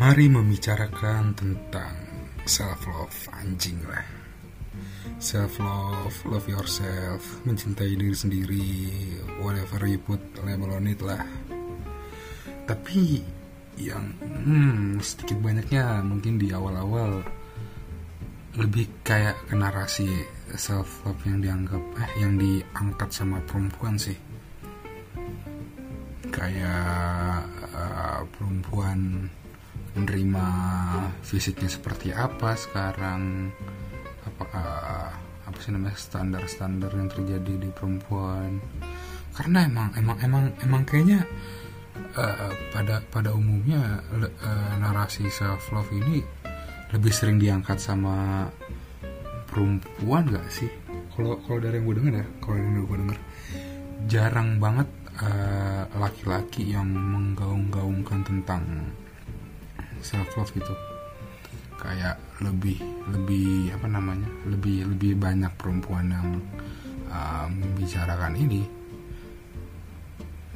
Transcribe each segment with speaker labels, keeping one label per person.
Speaker 1: Mari membicarakan tentang self love anjing lah. Self love, love yourself, mencintai diri sendiri, whatever you put label on it lah. Tapi yang hmm, sedikit banyaknya mungkin di awal-awal lebih kayak ke narasi self love yang dianggap eh yang diangkat sama perempuan sih kayak uh, perempuan menerima fisiknya seperti apa sekarang? Apakah apa sih namanya standar-standar yang terjadi di perempuan? Karena emang emang emang emang kayaknya uh, pada pada umumnya uh, narasi self love ini lebih sering diangkat sama perempuan gak sih? Kalau kalau dari yang gue denger ya kalau dari yang gue denger jarang banget laki-laki uh, yang menggaung-gaungkan tentang self love gitu. Kayak lebih lebih apa namanya lebih lebih banyak perempuan yang uh, membicarakan ini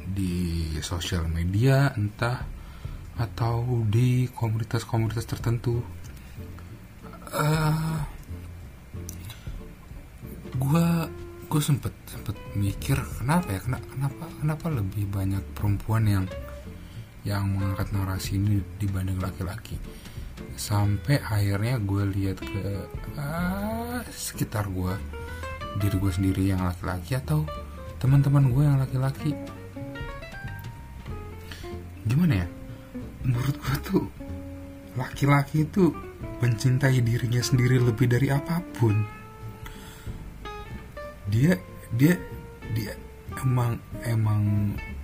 Speaker 1: di sosial media entah atau di komunitas-komunitas tertentu. Uh, gue gue sempet sempet mikir kenapa ya kenapa kenapa kenapa lebih banyak perempuan yang yang mengangkat narasi ini dibanding laki-laki. Sampai akhirnya gue lihat ke uh, sekitar gue diri gue sendiri yang laki-laki atau teman-teman gue yang laki-laki. Gimana ya? Menurut gue tuh laki-laki itu mencintai dirinya sendiri lebih dari apa pun. Dia dia dia emang emang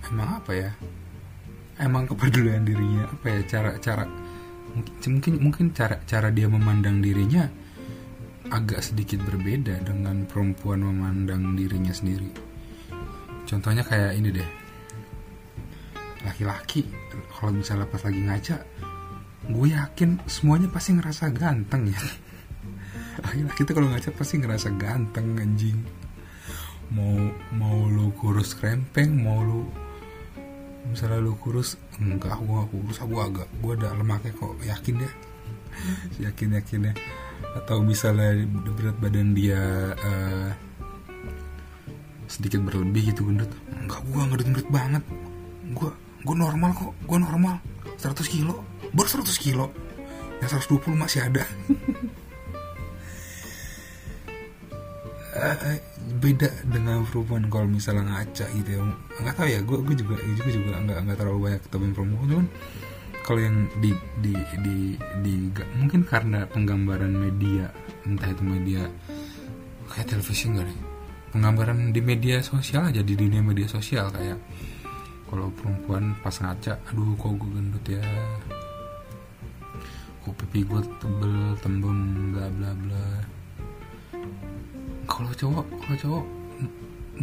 Speaker 1: emang apa ya emang kepedulian dirinya apa ya cara cara mungkin mungkin cara cara dia memandang dirinya agak sedikit berbeda dengan perempuan memandang dirinya sendiri. Contohnya kayak ini deh. Laki-laki kalau misalnya pas lagi ngaca gue yakin semuanya pasti ngerasa ganteng ya. Laki-laki tuh kalau ngaca pasti ngerasa ganteng anjing. Mau mau lu kurus krempeng mau lu misalnya lu kurus enggak aku gak kurus aku agak gue ada lemaknya kok yakin ya? Yakin yakin ya? Atau misalnya berat badan dia uh, sedikit berlebih gitu gendut? Enggak gue gendut gendut banget. Gue gue normal kok gue normal. 100 kilo baru 100 kilo. Yang 120 masih ada. Uh, beda dengan perempuan kalau misalnya ngaca gitu ya. Nggak tahu ya gue gue juga gue juga nggak nggak terlalu banyak ketemu perempuan. Cuman kalau yang di di di di mungkin karena penggambaran media entah itu media kayak televisi enggak nih penggambaran di media sosial aja di dunia media sosial kayak kalau perempuan pas ngaca aduh kok gue gendut ya? Kok pipi gue tebel tembem bla bla bla kalau cowok kalau cowok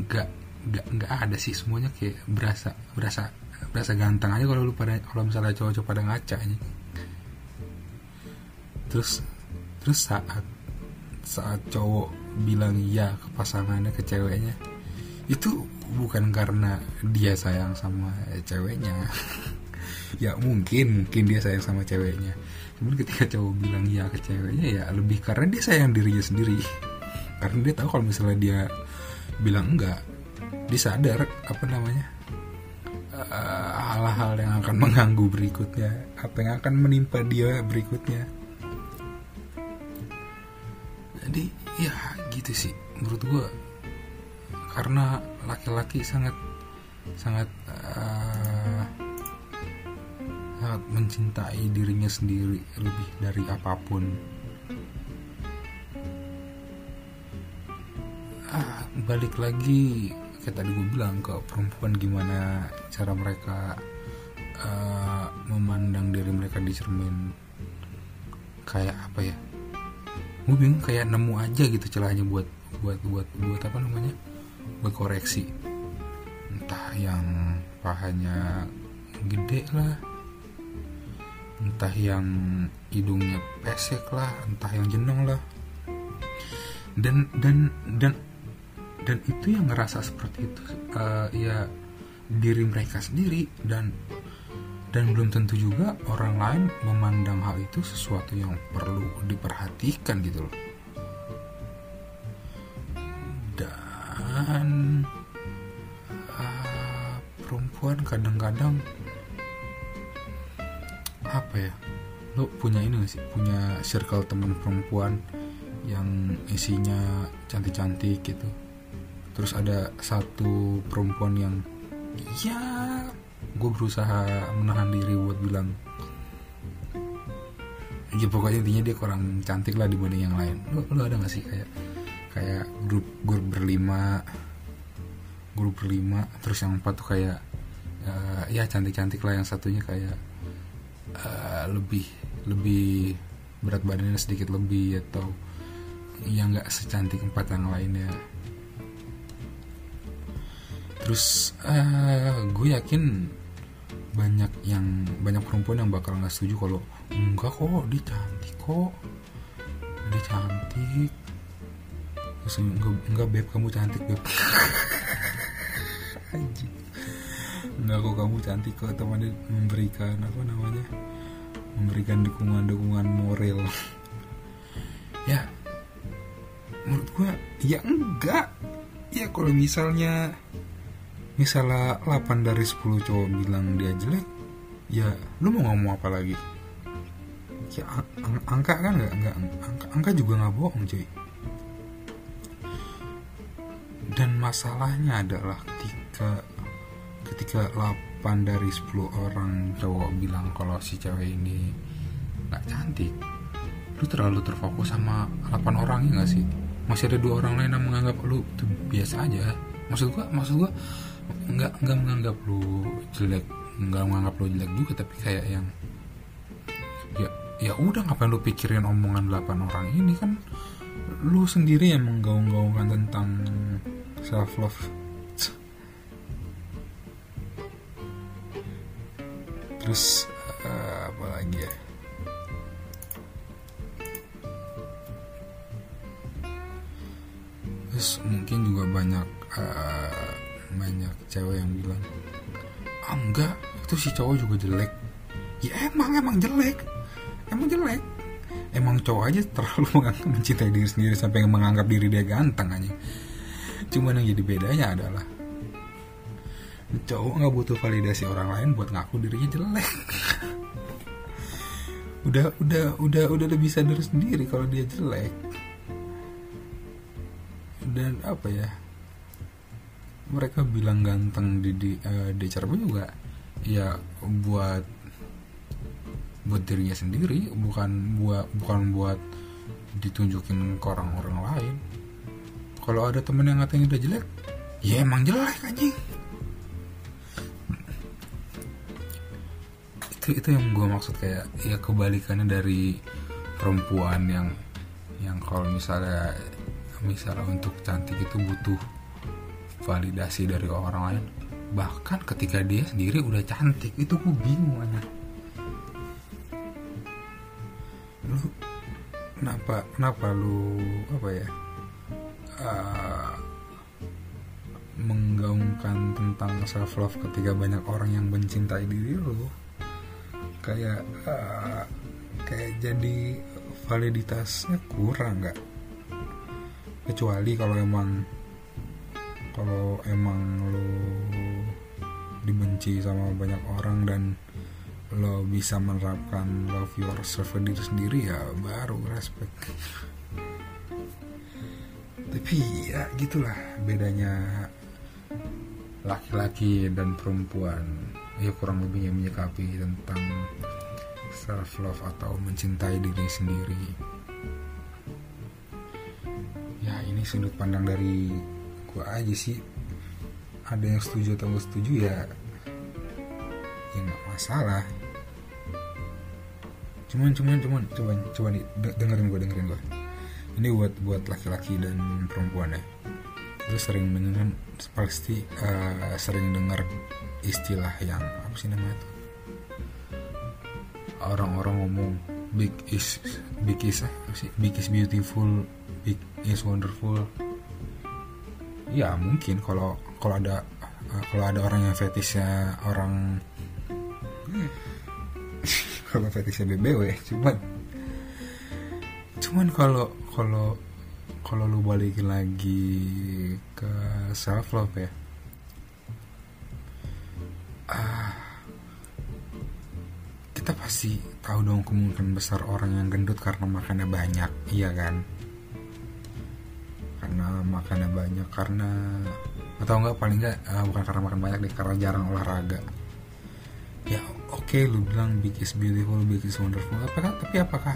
Speaker 1: nggak nggak nggak ada sih. Semuanya kayak berasa berasa berasa ganteng aja kalau lu pada kalau misalnya cowok-cowok pada ngaca aja. Terus terus saat saat cowok bilang iya ke pasangannya ke ceweknya itu bukan karena dia sayang sama ceweknya. Ya mungkin mungkin dia sayang sama ceweknya. Cuman ketika cowok bilang iya ke ceweknya ya lebih karena dia sayang dirinya sendiri karena dia tahu kalau misalnya dia bilang enggak dia sadar apa namanya hal-hal uh, yang akan mengganggu berikutnya apa yang akan menimpa dia berikutnya. Jadi ya gitu sih menurut gue karena laki-laki sangat sangat uh, sangat mencintai dirinya sendiri lebih dari apa pun balik lagi kayak tadi gue bilang ke perempuan gimana cara mereka uh, memandang diri mereka di cermin. Kayak apa ya? Gue bingung kayak nemu aja gitu celahnya buat buat buat buat apa namanya? Buat koreksi. Entah yang pahanya gede lah entah yang hidungnya pesek lah entah yang jenong lah. Dan dan dan dan itu yang ngerasa seperti itu uh, ya diri mereka sendiri dan dan belum tentu juga orang lain memandang hal itu sesuatu yang perlu diperhatikan gitu loh. Dan uh, perempuan kadang-kadang apa ya lo punya ini gak sih? Punya circle teman perempuan yang isinya cantik-cantik gitu terus ada satu perempuan yang ya gue berusaha menahan diri buat bilang ya pokoknya intinya dia kurang cantik lah dibanding yang lain. Lo, lo ada gak sih kayak kayak grup grup berlima grup berlima terus yang empat tuh kayak uh, ya cantik cantik lah yang satunya kayak uh, lebih lebih berat badannya sedikit lebih atau yang nggak secantik empat yang lainnya terus uh, gue yakin banyak yang banyak perempuan yang bakal nggak setuju kalau enggak kok dia cantik kok. Dia cantik. Terus enggak, enggak beb kamu cantik beb. Enggak kok kamu cantik kok. Temannya memberikan apa namanya memberikan dukungan-dukungan moral. Ya menurut gua ya enggak. Ya kalau misalnya misalnya 8 dari 10 cowok bilang dia jelek ya lu mau ngomong apa lagi? Ya ang angka kan nggak nggak angka, angka juga nggak bohong cuy. Dan masalahnya adalah ketika ketika 8 dari 10 orang cowok bilang kalau si cewek ini nggak cantik lu terlalu terfokus sama 8 orang ya gak sih? Masih ada dua orang lain yang menganggap lu tuh biasa aja. Maksud gua maksud gua nggak nggak menganggap lu jelek nggak menganggap lu jelek juga tapi kayak yang ya ya udah ngapain lu pikirin omongan 8 orang ini kan? Lu sendiri yang menggaung-gaungkan tentang self love terus uh, apa lagi ya? Terus mungkin juga banyak uh, banyak cewek yang bilang ah enggak itu si cowok juga jelek. Ya emang emang jelek. Emang jelek. Emang cowok aja terlalu mencintai diri sendiri sampai menganggap diri dia ganteng aja. Cuman yang jadi bedanya adalah cowok nggak butuh validasi orang lain buat ngaku dirinya jelek. Udah udah udah udah lebih sadar sendiri kalau dia jelek. Dan apa ya mereka bilang ganteng di di uh, di juga ya buat buat dirinya sendiri bukan buat bukan buat ditunjukin ke orang-orang lain. Kalau ada temen yang ngatain udah jelek ya emang jelek anjing. Itu itu yang gue maksud kayak ya kebalikannya dari perempuan yang yang kalau misalnya misalnya untuk cantik itu butuh validasi dari orang lain. Bahkan ketika dia sendiri udah cantik itu gue bingung aja lu kenapa kenapa lu apa ya uh, menggaungkan tentang self love ketika banyak orang yang mencintai diri lu? Kayak uh, kayak jadi validitasnya kurang nggak? Kecuali kalau emang kalau emang lo dibenci sama banyak orang dan lo bisa menerapkan love yourself diri sendiri ya baru respect. Tapi ya gitulah bedanya laki-laki dan perempuan. Ya kurang lebih yang menyikapi tentang self love atau mencintai diri sendiri. Ya ini sudut pandang dari gue aja sih. Ada yang setuju atau nggak setuju ya ya nggak masalah. Cuman cuman cuman coba nih dengerin gue dengerin gue ini buat buat laki-laki dan perempuan ya. Lu sering dengar pasti uh, sering dengar istilah yang apa sih namanya tuh orang-orang ngomong big is big is apa sih? Big is beautiful big is wonderful ya mungkin kalau kalau ada kalau ada orang yang fetishnya orang kalau fetishnya BBW cuman cuman kalau kalau kalau lu balikin lagi ke self love ya ah kita pasti tahu dong kemungkinan besar orang yang gendut karena makannya banyak iya kan karena makannya banyak karena atau enggak paling enggak uh, bukan karena makan banyak deh karena jarang olahraga. Ya oke okay, lu bilang big is beautiful big is wonderful. Apakah tapi apakah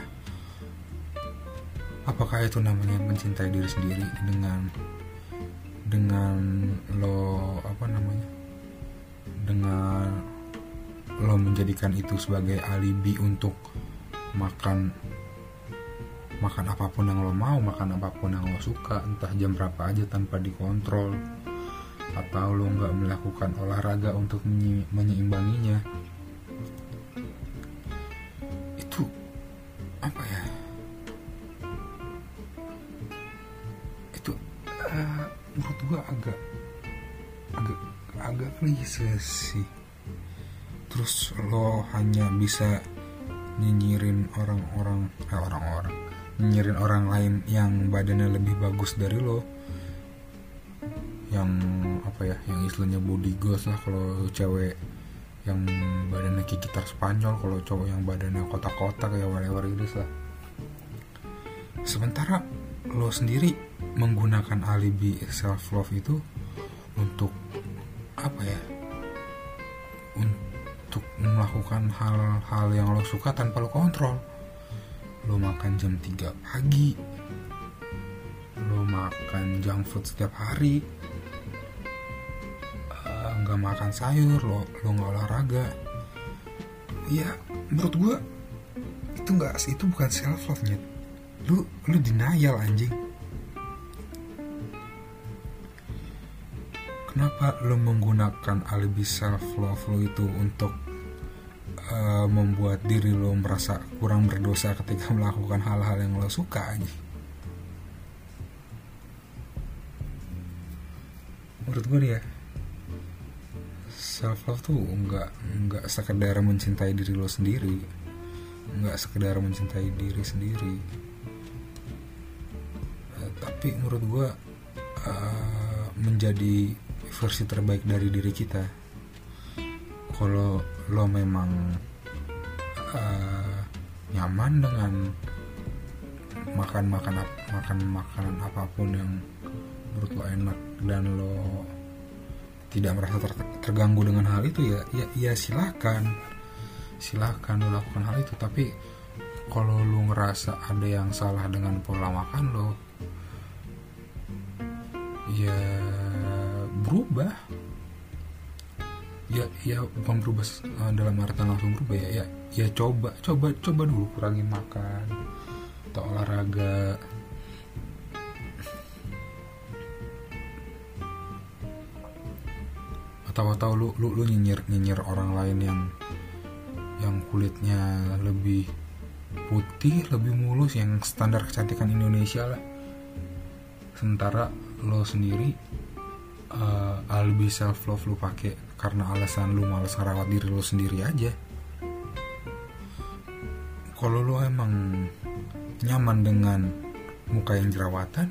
Speaker 1: apakah itu namanya mencintai diri sendiri dengan dengan lo apa namanya dengan lo menjadikan itu sebagai alibi untuk makan makan apa pun yang lo mau makan apa pun yang lo suka entah jam berapa aja tanpa dikontrol atau lo nggak melakukan olahraga untuk menyeimbanginya. Itu apa ya? Itu uh, menurut gua agak agak agak klise sih. Terus lo hanya bisa nyinyirin orang-orang eh orang-orang nyinyirin orang lain yang badannya lebih bagus dari lo. Yang apa ya yang istilahnya body goals lah kalau cewek yang badannya kayak gitar Spanyol kalau cowok yang badannya kotak-kotak kayak whatever gitu lah. Sementara lo sendiri menggunakan alibi self love itu untuk apa ya untuk melakukan hal-hal yang lo suka tanpa lo kontrol lo makan jam 3 pagi. Lo makan junk food setiap hari. Nggak uh, makan sayur lo lo nggak olahraga. Ya menurut gue itu nggak itu bukan self love nya lu lu denial anjing. Kenapa lo menggunakan alibi self love lo itu untuk uh, membuat diri lo merasa kurang berdosa ketika melakukan hal-hal yang lo suka aja menurut gue ya self love tuh nggak nggak sekedar mencintai diri lo sendiri nggak sekedar mencintai diri sendiri. Uh, tapi menurut gue uh, menjadi versi terbaik dari diri kita kalau lo memang uh, nyaman dengan makan makan makan makanan apa pun yang menurut lo enak dan lo tidak merasa ter terganggu dengan hal itu ya ya ya silakan. Silakan lo lakukan hal itu. Tapi kalau lo ngerasa ada yang salah dengan pola makan lo ya berubah ya ya bukan berubah uh, dalam artian langsung berubah ya ya ya coba coba coba dulu kurangi makan atau olahraga. Atau atau lu lu lu nyinyir nyinyir orang lain yang yang kulitnya lebih putih lebih mulus yang standar kecantikan Indonesia lah. Sementara lo sendiri uh, alibi self love lu pakai karena alasan lu malas ngerawat diri lu sendiri aja. Kalau lu emang nyaman dengan muka yang jerawatan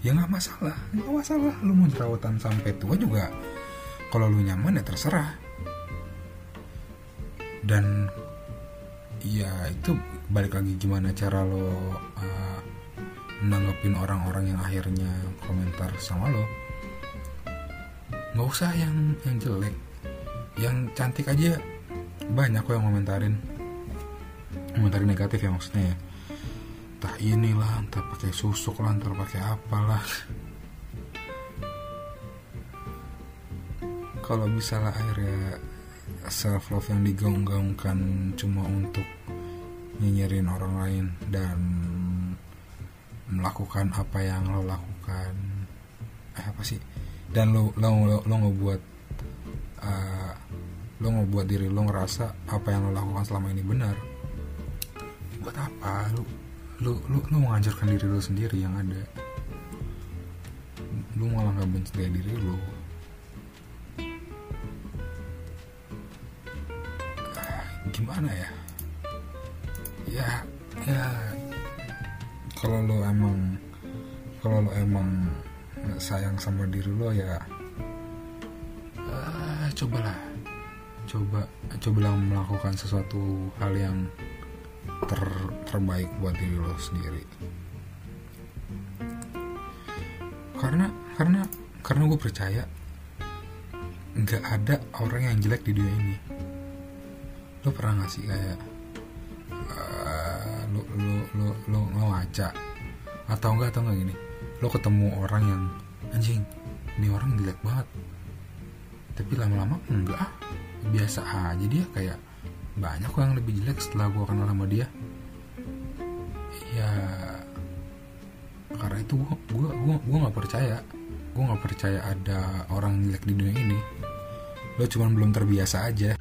Speaker 1: ya nggak masalah. Nggak masalah lu mau jerawatan sampai tua juga. Kalau lu nyaman ya terserah. Dan ya itu balik lagi gimana cara lo uh, nanggepin orang-orang yang akhirnya komentar sama lo nggak usah yang yang jelek. Yang cantik aja banyak kok yang komentarin. Komentarin negatif ya maksudnya ya. Entah inilah entah pakai susuk lah entah pakai apalah. Kalau misalnya akhirnya self love yang digaung-gaungkan cuma untuk nyinyirin orang lain dan melakukan apa yang lo lakukan. Eh apa sih dan lo lo lo, lo ngebuat uh, lo ngebuat diri lo ngerasa apa yang lo lakukan selama ini benar. Buat apa? Lo lo lo, lo menghancurkan diri lo sendiri yang ada. Lo malah nggak mencintai diri lo gimana ya? Ya ya kalau lo emang kalau lo emang sayang sama diri lo ya uh, cobalah. Coba cobalah melakukan sesuatu hal yang ter, terbaik buat diri lo sendiri. Karena karena karena gue percaya nggak ada orang yang jelek di dunia ini. Lo pernah nggak sih kayak uh, lo lo lo lo ngaca? Atau enggak atau enggak gini lo ketemu orang yang anjing ini orang jelek banget. Tapi lama-lama enggak. Ah biasa aja dia kayak banyak kok yang lebih jelek setelah gue kenal sama dia. Ya karena itu gue gue gue nggak percaya. Gue nggak percaya ada orang jelek di dunia ini. Lo cuman belum terbiasa aja